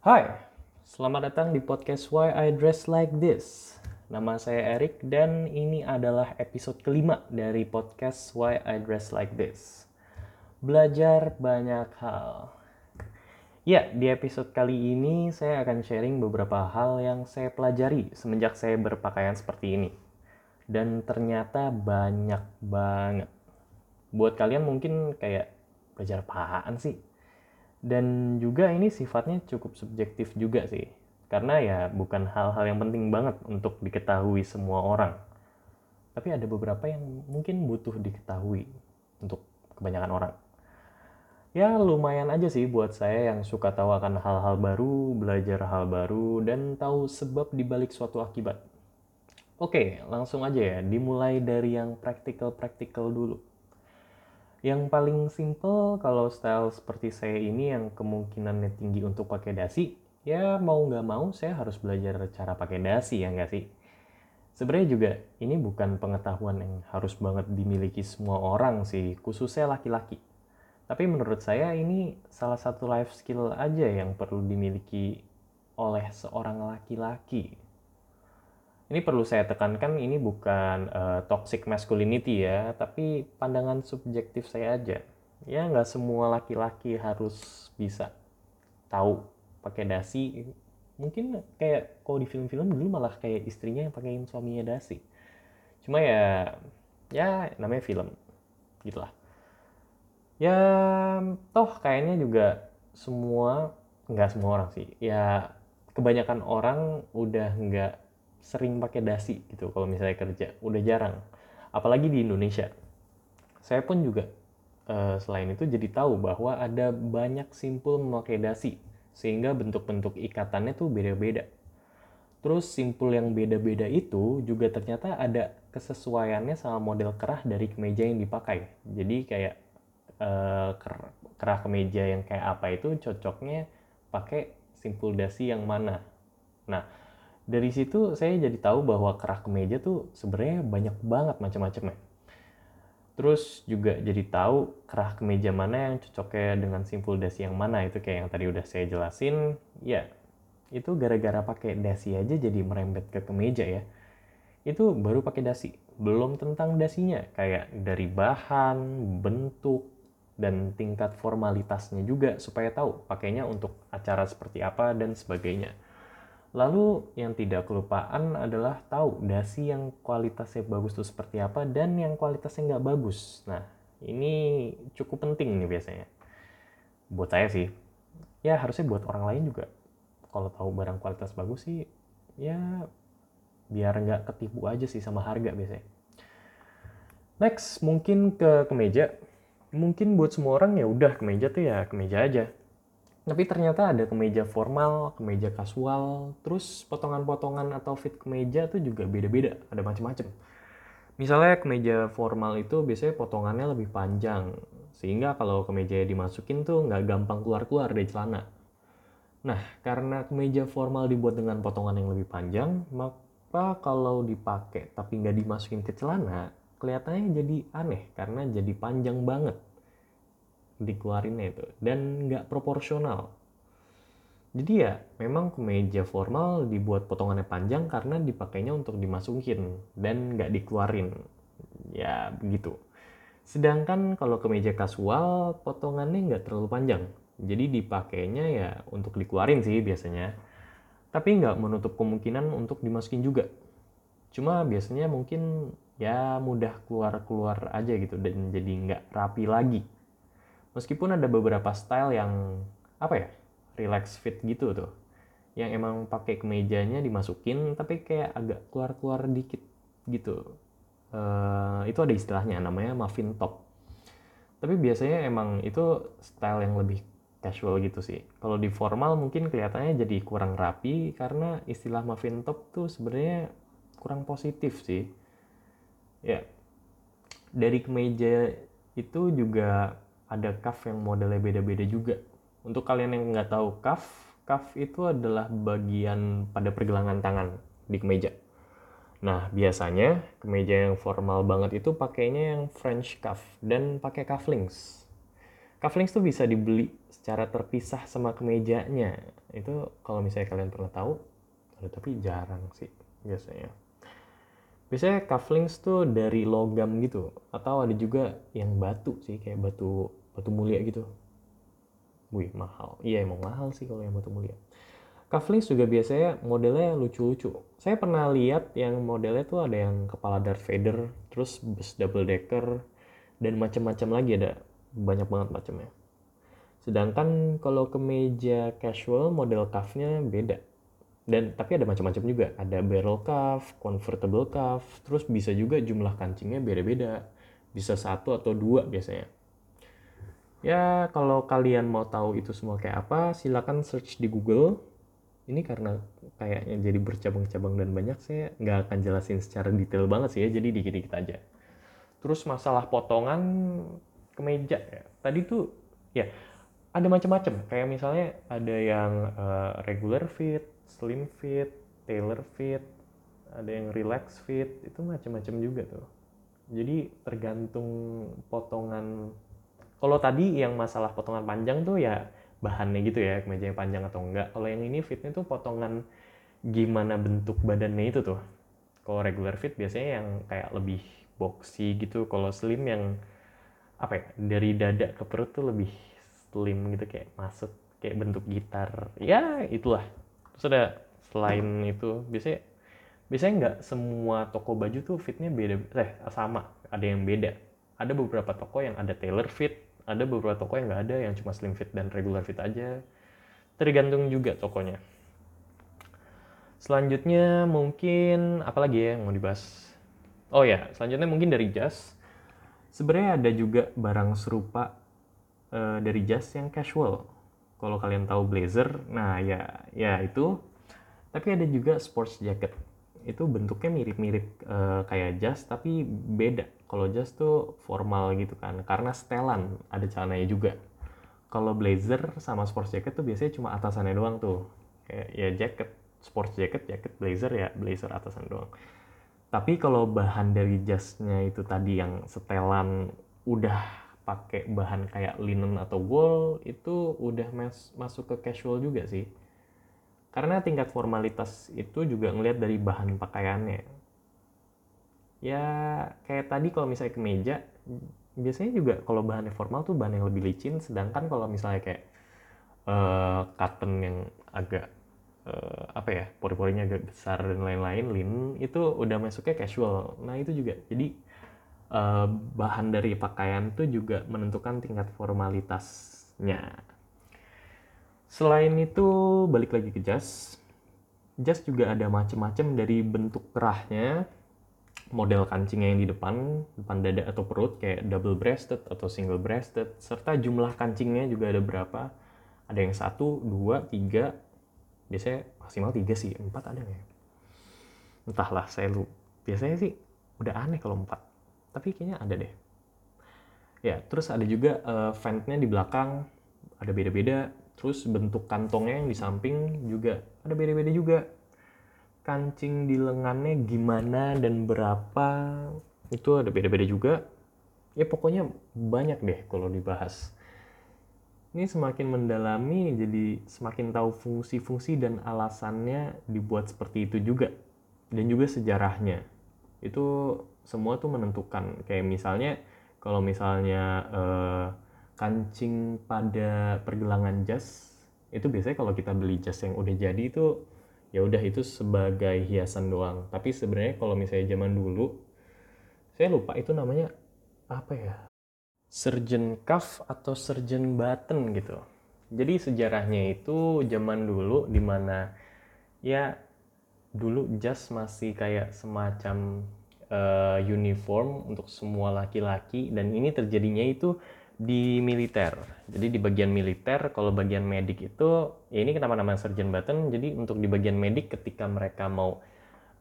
Hai, selamat datang di podcast Why I Dress Like This. Nama saya Erik dan ini adalah episode kelima dari podcast Why I Dress Like This. Belajar banyak hal. Ya, di episode kali ini saya akan sharing beberapa hal yang saya pelajari semenjak saya berpakaian seperti ini. Dan ternyata banyak banget. Buat kalian mungkin kayak belajar apaan sih? Dan juga ini sifatnya cukup subjektif juga sih. Karena ya bukan hal-hal yang penting banget untuk diketahui semua orang. Tapi ada beberapa yang mungkin butuh diketahui untuk kebanyakan orang. Ya lumayan aja sih buat saya yang suka tahu akan hal-hal baru, belajar hal baru, dan tahu sebab dibalik suatu akibat. Oke, langsung aja ya, dimulai dari yang praktikal-praktikal dulu. Yang paling simple kalau style seperti saya ini yang kemungkinannya tinggi untuk pakai dasi, ya mau nggak mau saya harus belajar cara pakai dasi ya nggak sih? Sebenarnya juga ini bukan pengetahuan yang harus banget dimiliki semua orang sih, khususnya laki-laki. Tapi menurut saya ini salah satu life skill aja yang perlu dimiliki oleh seorang laki-laki ini perlu saya tekankan ini bukan uh, toxic masculinity ya, tapi pandangan subjektif saya aja. Ya nggak semua laki-laki harus bisa tahu pakai dasi. Mungkin kayak kalau di film-film dulu malah kayak istrinya yang pakaiin suaminya dasi. Cuma ya ya namanya film gitulah. Ya toh kayaknya juga semua nggak semua orang sih. Ya kebanyakan orang udah nggak sering pakai dasi gitu kalau misalnya kerja. Udah jarang. Apalagi di Indonesia. Saya pun juga uh, selain itu jadi tahu bahwa ada banyak simpul memakai dasi sehingga bentuk-bentuk ikatannya tuh beda-beda. Terus simpul yang beda-beda itu juga ternyata ada kesesuaiannya sama model kerah dari kemeja yang dipakai. Jadi kayak uh, kerah kemeja yang kayak apa itu cocoknya pakai simpul dasi yang mana. Nah dari situ saya jadi tahu bahwa kerah kemeja tuh sebenarnya banyak banget macam-macamnya. Terus juga jadi tahu kerah kemeja mana yang cocoknya dengan simpul dasi yang mana itu kayak yang tadi udah saya jelasin. Ya, itu gara-gara pakai dasi aja jadi merembet ke kemeja ya. Itu baru pakai dasi, belum tentang dasinya kayak dari bahan, bentuk, dan tingkat formalitasnya juga supaya tahu pakainya untuk acara seperti apa dan sebagainya. Lalu yang tidak kelupaan adalah tahu dasi yang kualitasnya bagus itu seperti apa dan yang kualitasnya nggak bagus. Nah, ini cukup penting nih biasanya. Buat saya sih, ya harusnya buat orang lain juga. Kalau tahu barang kualitas bagus sih, ya biar nggak ketipu aja sih sama harga biasanya. Next, mungkin ke kemeja. Mungkin buat semua orang ya udah kemeja tuh ya kemeja aja tapi ternyata ada kemeja formal, kemeja kasual, terus potongan-potongan atau fit kemeja tuh juga beda-beda, ada macam-macam. Misalnya kemeja formal itu biasanya potongannya lebih panjang, sehingga kalau kemeja dimasukin tuh nggak gampang keluar-keluar dari celana. Nah, karena kemeja formal dibuat dengan potongan yang lebih panjang, maka kalau dipakai tapi nggak dimasukin ke celana, kelihatannya jadi aneh karena jadi panjang banget dikeluarinnya itu. Dan nggak proporsional. Jadi ya memang kemeja formal dibuat potongannya panjang karena dipakainya untuk dimasukin dan nggak dikeluarin. Ya begitu. Sedangkan kalau kemeja kasual potongannya nggak terlalu panjang. Jadi dipakainya ya untuk dikeluarin sih biasanya. Tapi nggak menutup kemungkinan untuk dimasukin juga. Cuma biasanya mungkin ya mudah keluar-keluar aja gitu dan jadi nggak rapi lagi meskipun ada beberapa style yang apa ya relax fit gitu tuh. Yang emang pakai kemejanya dimasukin tapi kayak agak keluar-keluar dikit gitu. Uh, itu ada istilahnya namanya muffin top. Tapi biasanya emang itu style yang lebih casual gitu sih. Kalau di formal mungkin kelihatannya jadi kurang rapi karena istilah muffin top tuh sebenarnya kurang positif sih. Ya dari kemeja itu juga ada cuff yang modelnya beda-beda juga. Untuk kalian yang nggak tahu cuff, cuff itu adalah bagian pada pergelangan tangan di kemeja. Nah, biasanya kemeja yang formal banget itu pakainya yang French cuff dan pakai cufflinks. Cufflinks tuh bisa dibeli secara terpisah sama kemejanya. itu kalau misalnya kalian pernah tahu tapi jarang sih biasanya biasanya cufflinks tuh dari logam gitu atau ada juga yang batu sih kayak batu batu mulia gitu wih mahal iya emang mahal sih kalau yang batu mulia cufflinks juga biasanya modelnya lucu-lucu saya pernah lihat yang modelnya tuh ada yang kepala Darth Vader terus bus double decker dan macam-macam lagi ada banyak banget macamnya Sedangkan kalau kemeja casual model cuffnya beda. Dan tapi ada macam-macam juga. Ada barrel cuff, convertible cuff, terus bisa juga jumlah kancingnya beda-beda. Bisa satu atau dua biasanya. Ya kalau kalian mau tahu itu semua kayak apa, silakan search di Google. Ini karena kayaknya jadi bercabang-cabang dan banyak, saya nggak akan jelasin secara detail banget sih ya, jadi dikit-dikit aja. Terus masalah potongan kemeja ya. Tadi tuh ya ada macam-macam kayak misalnya ada yang uh, regular fit, slim fit, tailor fit, ada yang relax fit, itu macam-macam juga tuh. Jadi tergantung potongan. Kalau tadi yang masalah potongan panjang tuh ya bahannya gitu ya, kemeja yang panjang atau enggak. Kalau yang ini fitnya tuh potongan gimana bentuk badannya itu tuh. Kalau regular fit biasanya yang kayak lebih boxy gitu. Kalau slim yang apa ya dari dada ke perut tuh lebih slim gitu kayak masuk kayak bentuk gitar ya itulah terus ada selain itu biasanya biasanya nggak semua toko baju tuh fitnya beda eh sama ada yang beda ada beberapa toko yang ada tailor fit ada beberapa toko yang nggak ada yang cuma slim fit dan regular fit aja tergantung juga tokonya selanjutnya mungkin apa lagi ya yang mau dibahas oh ya selanjutnya mungkin dari jas sebenarnya ada juga barang serupa uh, dari jas yang casual. Kalau kalian tahu blazer, nah ya ya itu. Tapi ada juga sports jacket. Itu bentuknya mirip-mirip uh, kayak jas tapi beda. Kalau jas tuh formal gitu kan, karena setelan ada celananya juga. Kalau blazer sama sports jacket tuh biasanya cuma atasannya doang tuh. Kayak ya jacket, sports jacket, jacket blazer ya blazer atasan doang. Tapi kalau bahan dari jasnya itu tadi yang setelan udah pakai bahan kayak linen atau wool itu udah mas masuk ke casual juga sih karena tingkat formalitas itu juga ngelihat dari bahan pakaiannya ya kayak tadi kalau misalnya kemeja biasanya juga kalau bahannya formal tuh bahan yang lebih licin sedangkan kalau misalnya kayak uh, cotton yang agak uh, apa ya pori-porinya agak besar dan lain-lain linen itu udah masuknya casual nah itu juga jadi uh, bahan dari pakaian itu juga menentukan tingkat formalitasnya. Selain itu, balik lagi ke jas. Jas juga ada macam-macam dari bentuk kerahnya, model kancingnya yang di depan, depan dada atau perut kayak double breasted atau single breasted, serta jumlah kancingnya juga ada berapa. Ada yang satu, dua, tiga, biasanya maksimal tiga sih, empat ada nggak ya? Entahlah, saya lu. Biasanya sih udah aneh kalau empat tapi kayaknya ada deh ya terus ada juga uh, ventnya di belakang ada beda-beda terus bentuk kantongnya yang di samping juga ada beda-beda juga kancing di lengannya gimana dan berapa? Itu ada beda-beda juga. Ya pokoknya banyak deh kalau dibahas. Ini semakin mendalami jadi semakin tahu fungsi-fungsi dan alasannya dibuat seperti itu juga. Dan juga sejarahnya. Itu semua tuh menentukan. Kayak misalnya kalau misalnya uh, kancing pada pergelangan jas itu biasanya kalau kita beli jas yang udah jadi itu ya udah itu sebagai hiasan doang. Tapi sebenarnya kalau misalnya zaman dulu saya lupa itu namanya apa ya? Surgeon cuff atau surgeon button gitu. Jadi sejarahnya itu zaman dulu di mana ya dulu jas masih kayak semacam uh, uniform untuk semua laki-laki dan ini terjadinya itu di militer. Jadi di bagian militer kalau bagian medik itu ya ini kenapa namanya surgeon button. Jadi untuk di bagian medik ketika mereka mau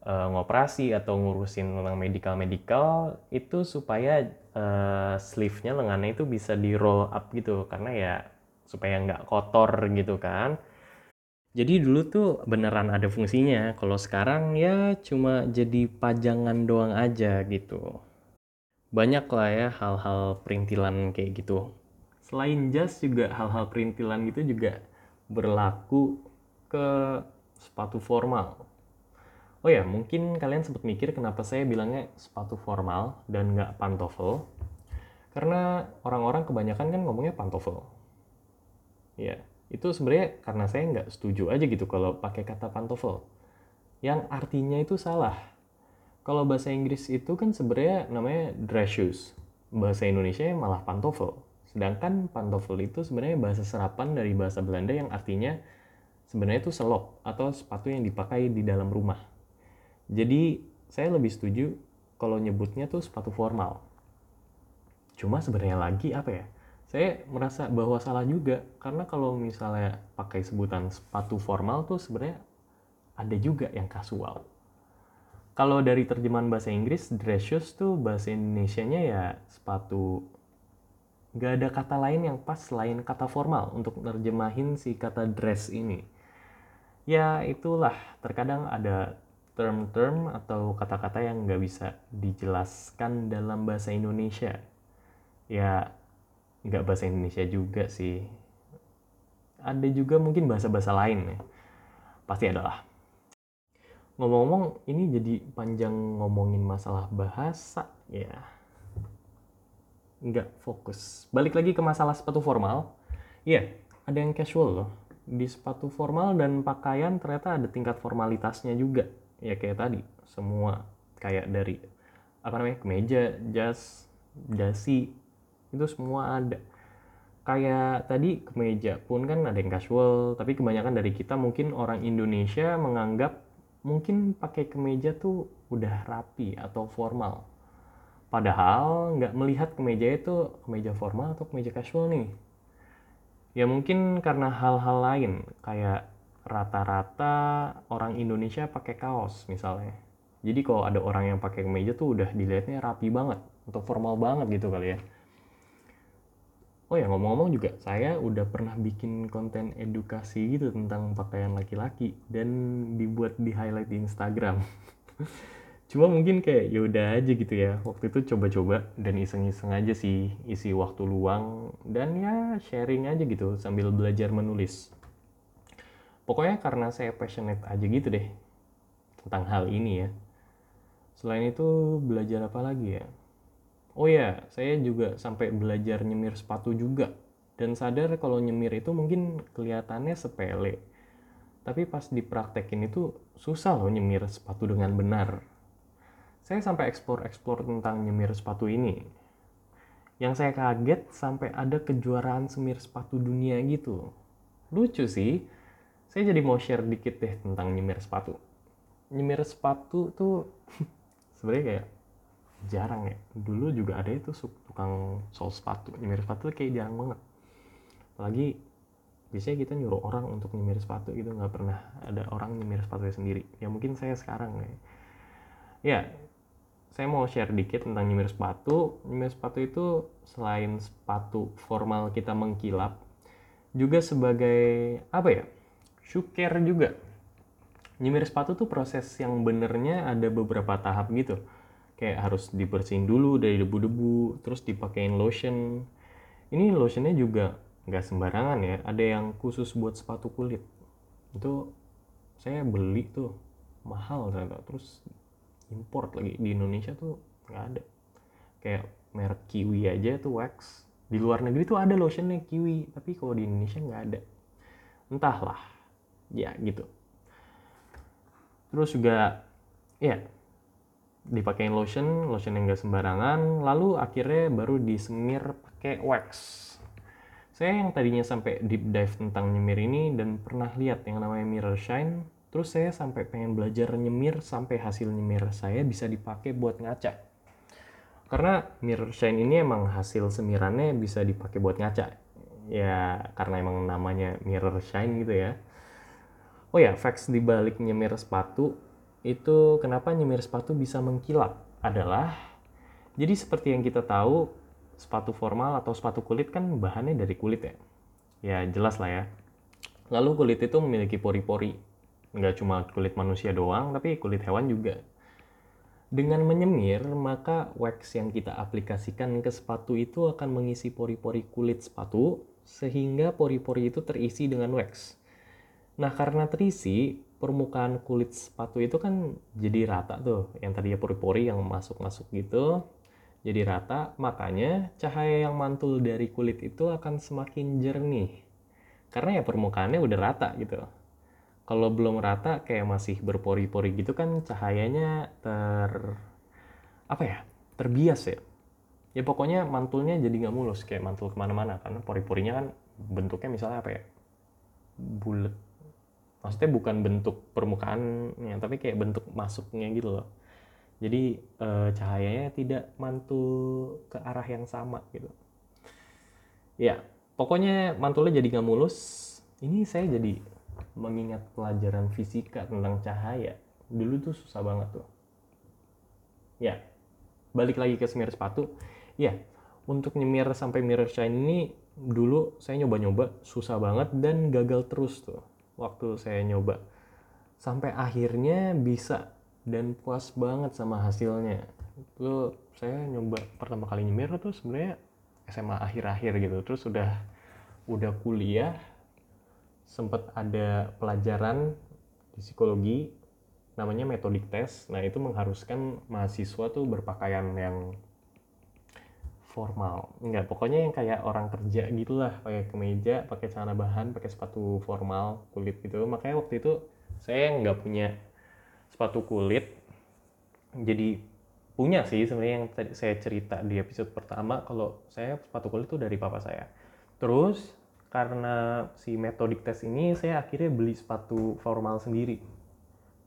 uh, ngoperasi atau ngurusin tentang medical medical itu supaya uh, sleeve-nya lengannya itu bisa di roll up gitu karena ya supaya nggak kotor gitu kan. Jadi dulu tuh beneran ada fungsinya, kalau sekarang ya cuma jadi pajangan doang aja gitu. Banyak lah ya hal-hal perintilan kayak gitu. Selain jas juga hal-hal perintilan gitu juga berlaku ke sepatu formal. Oh ya, mungkin kalian sempat mikir kenapa saya bilangnya sepatu formal dan nggak pantofel. Karena orang-orang kebanyakan kan ngomongnya pantofel. Ya, itu sebenarnya karena saya nggak setuju aja gitu kalau pakai kata pantofel. Yang artinya itu salah. Kalau bahasa Inggris itu kan sebenarnya namanya dress shoes. Bahasa Indonesia malah pantofel. Sedangkan pantofel itu sebenarnya bahasa serapan dari bahasa Belanda yang artinya sebenarnya itu selop atau sepatu yang dipakai di dalam rumah. Jadi saya lebih setuju kalau nyebutnya tuh sepatu formal. Cuma sebenarnya lagi apa ya? Saya merasa bahwa salah juga karena kalau misalnya pakai sebutan sepatu formal tuh sebenarnya ada juga yang kasual. Kalau dari terjemahan bahasa Inggris, dress shoes tuh bahasa Indonesia-nya ya sepatu gak ada kata lain yang pas selain kata formal untuk nerjemahin si kata dress ini. Ya itulah, terkadang ada term-term atau kata-kata yang nggak bisa dijelaskan dalam bahasa Indonesia. Ya, nggak bahasa Indonesia juga sih. Ada juga mungkin bahasa-bahasa lain ya. Pasti adalah. Ngomong-ngomong, ini jadi panjang ngomongin masalah bahasa ya. Nggak fokus. Balik lagi ke masalah sepatu formal. Iya, ada yang casual loh. Di sepatu formal dan pakaian ternyata ada tingkat formalitasnya juga ya kayak tadi semua kayak dari apa namanya kemeja jas dasi itu semua ada kayak tadi kemeja pun kan ada yang casual tapi kebanyakan dari kita mungkin orang Indonesia menganggap mungkin pakai kemeja tuh udah rapi atau formal padahal nggak melihat kemeja itu kemeja formal atau kemeja casual nih ya mungkin karena hal-hal lain kayak rata-rata orang Indonesia pakai kaos misalnya. Jadi kalau ada orang yang pakai kemeja tuh udah dilihatnya rapi banget, atau formal banget gitu kali ya. Oh ya ngomong-ngomong juga, saya udah pernah bikin konten edukasi gitu tentang pakaian laki-laki dan dibuat di highlight di Instagram. Cuma mungkin kayak ya udah aja gitu ya. Waktu itu coba-coba dan iseng-iseng aja sih isi waktu luang dan ya sharing aja gitu sambil belajar menulis pokoknya karena saya passionate aja gitu deh tentang hal ini ya selain itu belajar apa lagi ya oh ya saya juga sampai belajar nyemir sepatu juga. Dan sadar kalau nyemir itu mungkin kelihatannya sepele. Tapi pas dipraktekin itu susah loh nyemir sepatu dengan benar. Saya sampai explore-explore tentang nyemir sepatu ini. Yang saya kaget sampai ada kejuaraan semir sepatu dunia gitu. Lucu sih. Saya jadi mau share dikit deh tentang nyemir sepatu. Nyemir sepatu tuh sebenarnya kayak jarang ya. Dulu juga ada itu tukang sol sepatu. Nyemir sepatu kayak jarang banget. Apalagi biasanya kita nyuruh orang untuk nyemir sepatu gitu nggak pernah ada orang nyemir sepatu sendiri. Ya mungkin saya sekarang ya. Ya, saya mau share dikit tentang nyemir sepatu. Nyemir sepatu itu selain sepatu formal kita mengkilap, juga sebagai apa ya? Shuker juga. Nyemir sepatu tuh proses yang benernya ada beberapa tahap gitu. Kayak harus dibersihin dulu dari debu-debu, terus dipakein lotion. Ini lotionnya juga nggak sembarangan ya, ada yang khusus buat sepatu kulit. Itu saya beli tuh mahal ternyata, terus import lagi di Indonesia tuh nggak ada. Kayak merek Kiwi aja tuh wax. Di luar negeri tuh ada lotionnya Kiwi, tapi kalau di Indonesia nggak ada. Entahlah, ya gitu terus juga ya dipakein lotion lotion yang gak sembarangan lalu akhirnya baru disemir pakai wax. Saya yang tadinya sampai deep dive tentang nyemir ini dan pernah lihat yang namanya mirror shine terus saya sampai pengen belajar nyemir sampai hasil nyemir saya bisa dipakai buat ngaca. Karena mirror shine ini emang hasil semirannya bisa dipakai buat ngaca. Ya karena emang namanya mirror shine gitu ya. Oh ya, facts di balik nyemir sepatu itu kenapa nyemir sepatu bisa mengkilap adalah jadi seperti yang kita tahu sepatu formal atau sepatu kulit kan bahannya dari kulit ya. Ya jelas lah ya. Lalu kulit itu memiliki pori-pori. Nggak cuma kulit manusia doang, tapi kulit hewan juga. Dengan menyemir, maka wax yang kita aplikasikan ke sepatu itu akan mengisi pori-pori kulit sepatu, sehingga pori-pori itu terisi dengan wax. Nah, karena terisi, permukaan kulit sepatu itu kan jadi rata tuh. Yang tadinya pori-pori yang masuk-masuk gitu, jadi rata. Makanya cahaya yang mantul dari kulit itu akan semakin jernih. Karena ya permukaannya udah rata gitu. Kalau belum rata kayak masih berpori-pori gitu kan cahayanya ter apa ya terbias ya ya pokoknya mantulnya jadi nggak mulus kayak mantul ke mana-mana karena pori-porinya kan bentuknya misalnya apa ya bulat maksudnya bukan bentuk permukaannya tapi kayak bentuk masuknya gitu loh. Jadi e, cahayanya tidak mantul ke arah yang sama gitu. Ya pokoknya mantulnya jadi nggak mulus. Ini saya jadi mengingat pelajaran fisika tentang cahaya. Dulu tuh susah banget tuh. Ya balik lagi ke semir sepatu. Ya untuk nyemir sampai mirror shine ini dulu saya nyoba-nyoba susah banget dan gagal terus tuh waktu saya nyoba. Sampai akhirnya bisa dan puas banget sama hasilnya. Itu saya nyoba pertama kali nyemir tuh sebenarnya SMA akhir-akhir gitu. Terus udah udah kuliah sempat ada pelajaran di psikologi namanya metodik tes. Nah itu mengharuskan mahasiswa tuh berpakaian yang formal. Enggak pokoknya yang kayak orang kerja gitulah pakai kemeja pakai celana bahan pakai sepatu formal kulit gitu. Makanya waktu itu saya nggak punya sepatu kulit. Jadi punya sih sebenarnya yang tadi saya cerita di episode pertama kalau saya sepatu kulit itu dari papa saya. Terus karena si metodik tes ini saya akhirnya beli sepatu formal sendiri.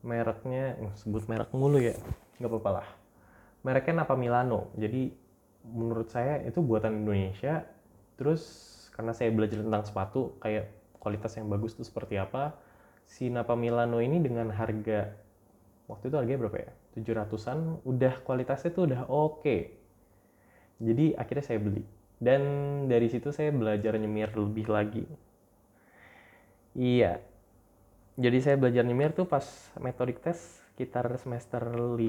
Mereknya sebut merek mulu ya nggak apa-apa lah. Mereknya Napa Milano. Jadi menurut saya itu buatan Indonesia terus karena saya belajar tentang sepatu kayak kualitas yang bagus itu seperti apa si Napa Milano ini dengan harga waktu itu harganya berapa ya? 700an udah kualitasnya tuh udah oke. Okay. jadi akhirnya saya beli. Dan dari situ saya belajar nyemir lebih lagi. Iya. Jadi saya belajar nyemir tuh pas metodik tes sekitar semester 5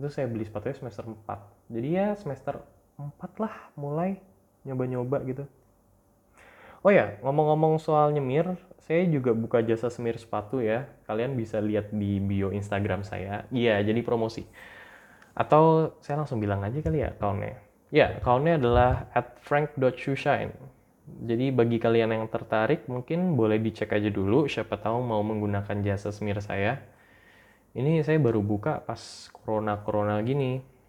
itu saya beli sepatunya semester 4 jadi ya semester empat lah mulai nyoba-nyoba gitu. Oh ya, ngomong-ngomong soal nyemir, saya juga buka jasa semir sepatu ya. Kalian bisa lihat di bio Instagram saya. Iya, jadi promosi. Atau saya langsung bilang aja kali ya accountnya. Ya, accountnya adalah at frank.shoeshine. Jadi bagi kalian yang tertarik, mungkin boleh dicek aja dulu. Siapa tahu mau menggunakan jasa semir saya. Ini saya baru buka pas corona-corona gini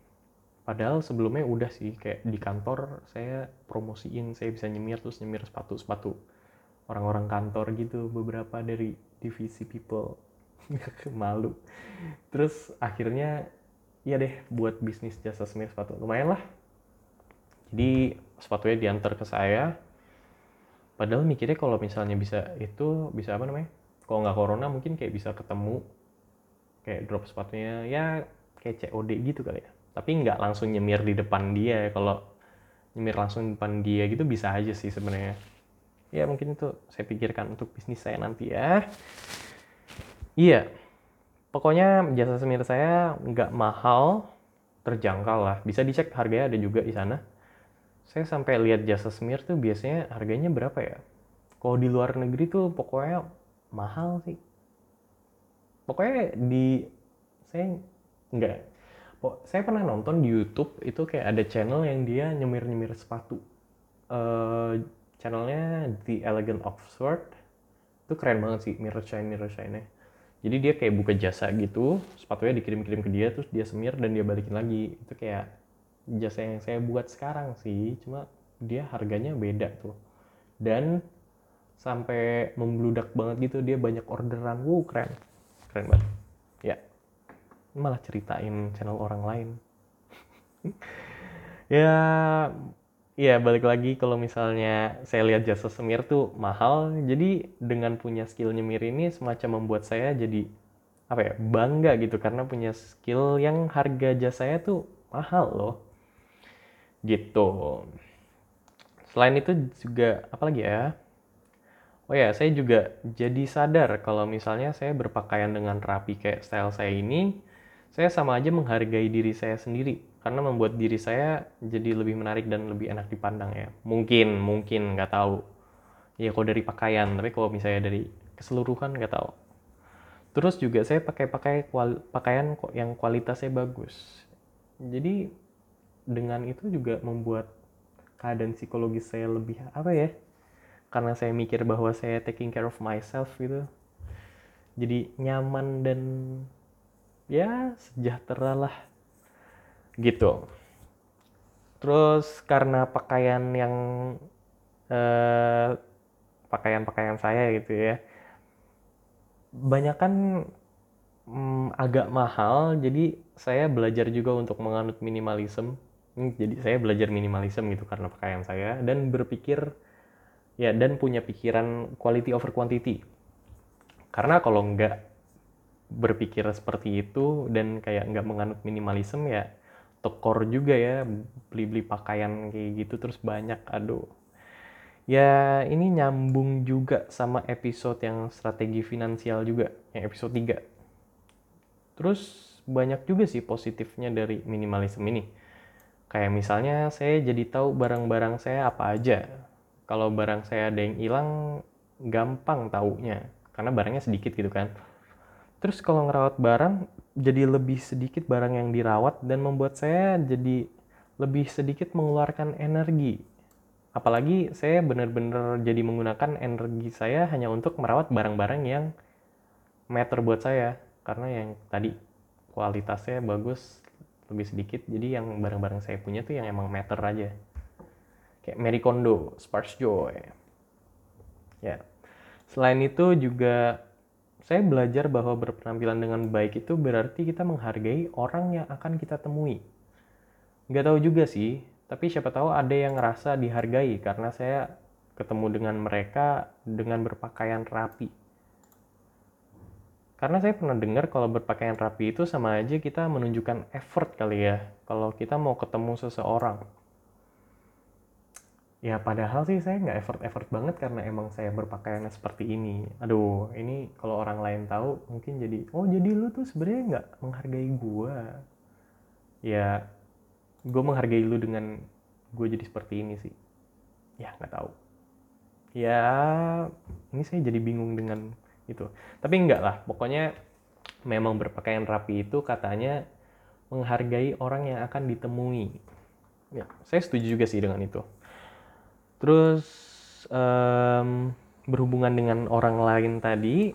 padahal sebelumnya udah sih kayak di kantor saya promosiin saya bisa nyemir terus nyemir sepatu sepatu orang-orang kantor gitu beberapa dari divisi people. Malu. Terus akhirnya ya deh buat bisnis jasa semir sepatu. Lumayan lah. Jadi sepatunya diantar ke saya. Padahal mikirnya kalau misalnya bisa itu bisa apa namanya? Kalau nggak corona mungkin kayak bisa ketemu. Kayak drop sepatunya ya kayak COD gitu kali ya tapi nggak langsung nyemir di depan dia. Kalau nyemir langsung di depan dia gitu bisa aja sih sebenarnya. Ya mungkin itu saya pikirkan untuk bisnis saya nanti ya. Iya. Pokoknya jasa semir saya nggak mahal terjangkau lah. Bisa dicek harganya ada juga di sana. Saya sampai lihat jasa semir tuh biasanya harganya berapa ya? Kalau di luar negeri tuh pokoknya mahal sih. Pokoknya di saya nggak oh, saya pernah nonton di YouTube itu kayak ada channel yang dia nyemir-nyemir sepatu. Uh, channelnya The Elegant Oxford. Itu keren banget sih mirror shine mirror shine-nya. Jadi dia kayak buka jasa gitu, sepatunya dikirim-kirim ke dia terus dia semir dan dia balikin lagi. Itu kayak jasa yang saya buat sekarang sih, cuma dia harganya beda tuh. Dan sampai membludak banget gitu, dia banyak orderan. Wow, keren. Keren banget. Ya malah ceritain channel orang lain. Ya ya balik lagi kalau misalnya saya lihat jasa semir tuh mahal. Jadi dengan punya skill nyemir ini semacam membuat saya jadi apa ya bangga gitu. Karena punya skill yang harga jasanya tuh mahal loh. Gitu. Selain itu juga apa lagi ya? Oh ya saya juga jadi sadar kalau misalnya saya berpakaian dengan rapi kayak style saya ini saya sama aja menghargai diri saya sendiri karena membuat diri saya jadi lebih menarik dan lebih enak dipandang ya. Mungkin mungkin nggak tahu. Ya kalau dari pakaian tapi kalau misalnya dari keseluruhan nggak tahu. Terus juga saya pakai pakai kual, pakaian kok yang kualitasnya bagus. Jadi dengan itu juga membuat keadaan psikologis saya lebih apa ya karena saya mikir bahwa saya taking care of myself gitu. Jadi nyaman dan ya sejahtera lah. Gitu. Terus karena pakaian yang eh, pakaian-pakaian saya gitu ya banyak kan hmm, agak mahal. Jadi saya belajar juga untuk menganut minimalism hmm, jadi saya belajar minimalism gitu karena pakaian saya. Dan berpikir ya dan punya pikiran quality over quantity. Karena kalau nggak berpikir seperti itu dan kayak nggak menganut minimalism ya tekor juga ya beli-beli pakaian kayak gitu terus banyak aduh. Ya ini nyambung juga sama episode yang strategi finansial juga yang episode 3 terus banyak juga sih positifnya dari minimalism ini. Kayak misalnya saya jadi tahu barang-barang saya apa aja. Kalau barang saya ada yang hilang gampang taunya. Karena barangnya sedikit gitu kan Terus kalau ngerawat barang, jadi lebih sedikit barang yang dirawat dan membuat saya jadi lebih sedikit mengeluarkan energi. Apalagi saya benar-benar jadi menggunakan energi saya hanya untuk merawat barang-barang yang meter buat saya. Karena yang tadi kualitasnya bagus, lebih sedikit. Jadi yang barang-barang saya punya tuh yang emang meter aja. Kayak Mary Kondo, Sparks Joy. Ya. Selain itu juga saya belajar bahwa berpenampilan dengan baik itu berarti kita menghargai orang yang akan kita temui. Nggak tahu juga sih, tapi siapa tahu ada yang ngerasa dihargai karena saya ketemu dengan mereka dengan berpakaian rapi. Karena saya pernah dengar kalau berpakaian rapi itu sama aja kita menunjukkan effort kali ya. Kalau kita mau ketemu seseorang, Ya padahal sih saya nggak effort-effort banget karena emang saya berpakaian seperti ini. Aduh, ini kalau orang lain tahu mungkin jadi, oh jadi lu tuh sebenarnya nggak menghargai gue. Ya, gue menghargai lu dengan gue jadi seperti ini sih. Ya nggak tahu. Ya, ini saya jadi bingung dengan itu. Tapi enggak lah, pokoknya memang berpakaian rapi itu katanya menghargai orang yang akan ditemui. Ya, saya setuju juga sih dengan itu Terus um, berhubungan dengan orang lain tadi,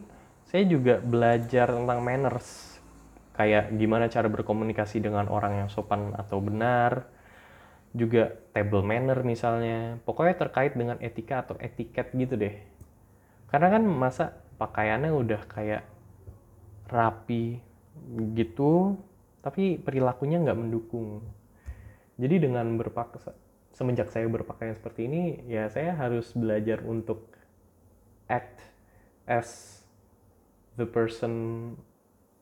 saya juga belajar tentang manners. Kayak gimana cara berkomunikasi dengan orang yang sopan atau benar. Juga table manner misalnya. Pokoknya terkait dengan etika atau etiket gitu deh. Karena kan masa pakaiannya udah kayak rapi gitu, tapi perilakunya nggak mendukung. Jadi dengan berpakaian semenjak saya berpakaian seperti ini ya saya harus belajar untuk act as the person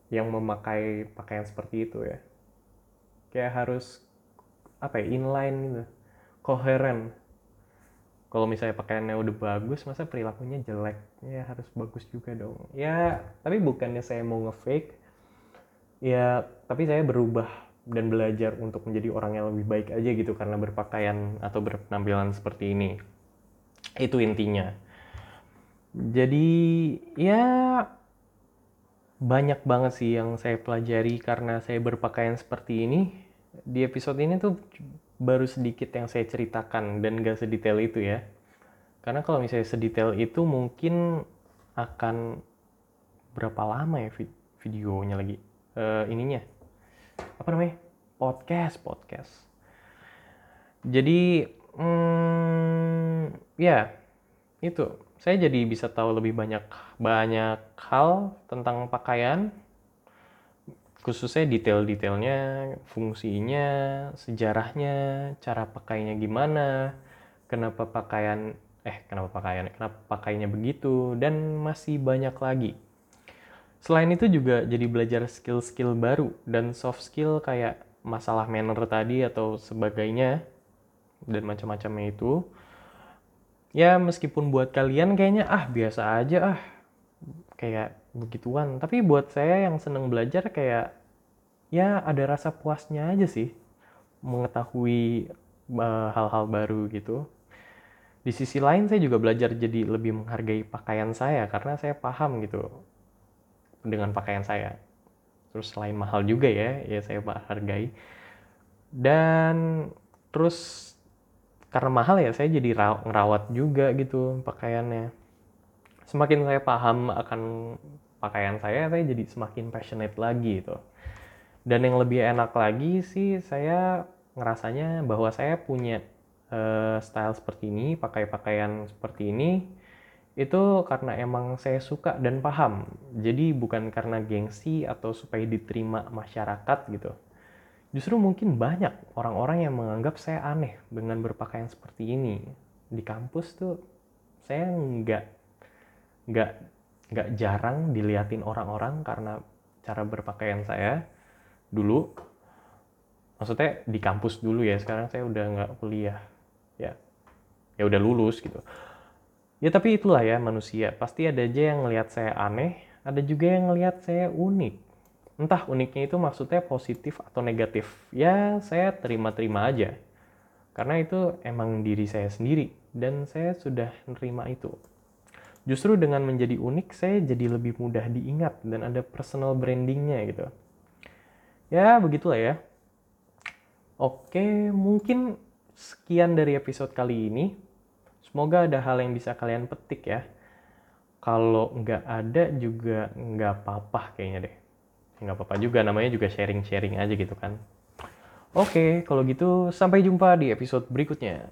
yang memakai pakaian seperti itu ya. Kayak harus apa ya inline gitu koheren kalau misalnya pakaiannya udah bagus masa perilakunya jelek? Ya harus bagus juga dong. Ya tapi bukannya saya mau ngefake ya tapi saya berubah dan belajar untuk menjadi orang yang lebih baik aja gitu karena berpakaian atau berpenampilan seperti ini. Itu intinya. Jadi ya banyak banget sih yang saya pelajari karena saya berpakaian seperti ini. Di episode ini tuh baru sedikit yang saya ceritakan dan gak sedetail itu ya. Karena kalau misalnya sedetail itu mungkin akan berapa lama ya videonya lagi uh, ininya apa namanya? Podcast podcast. Jadi hmm, ya itu. Saya jadi bisa tahu lebih banyak banyak hal tentang pakaian. Khususnya detail-detailnya fungsinya sejarahnya cara pakainya gimana kenapa pakaian eh kenapa pakaian kenapa pakainya begitu dan masih banyak lagi Selain itu juga jadi belajar skill-skill baru dan soft skill kayak masalah manner tadi atau sebagainya dan macam-macamnya itu. Ya meskipun buat kalian kayaknya ah biasa aja ah kayak begituan. Tapi buat saya yang seneng belajar kayak ya ada rasa puasnya aja sih mengetahui eh, hal-hal uh, baru gitu. di sisi lain saya juga belajar jadi lebih menghargai pakaian saya karena saya paham gitu dengan pakaian saya. Terus selain mahal juga ya ya saya hargai. Dan terus karena mahal ya saya jadi ngerawat juga gitu pakaiannya. Semakin saya paham akan pakaian saya saya jadi semakin passionate lagi gitu. Dan yang lebih enak lagi sih saya ngerasanya bahwa saya punya uh, style seperti ini pakai pakaian seperti ini itu karena emang saya suka dan paham. Jadi bukan karena gengsi atau supaya diterima masyarakat gitu. Justru mungkin banyak orang-orang yang menganggap saya aneh dengan berpakaian seperti ini. Di kampus tuh saya nggak nggak nggak jarang diliatin orang-orang karena cara berpakaian saya dulu. Maksudnya di kampus dulu ya sekarang saya udah nggak kuliah. Ya ya udah lulus gitu ya tapi itulah ya manusia. Pasti ada aja yang ngelihat saya aneh ada juga yang ngelihat saya unik. Entah uniknya itu maksudnya positif atau negatif. Ya saya terima-terima aja. Karena itu emang diri saya sendiri dan saya sudah menerima itu. Justru dengan menjadi unik saya jadi lebih mudah diingat dan ada personal brandingnya gitu. Ya begitulah ya. Oke mungkin sekian dari episode kali ini semoga ada hal yang bisa kalian petik ya. Kalau nggak ada juga nggak apa-apa kayaknya deh. Nggak apa-apa juga namanya juga sharing-sharing aja gitu kan. Oke kalau gitu sampai jumpa di episode berikutnya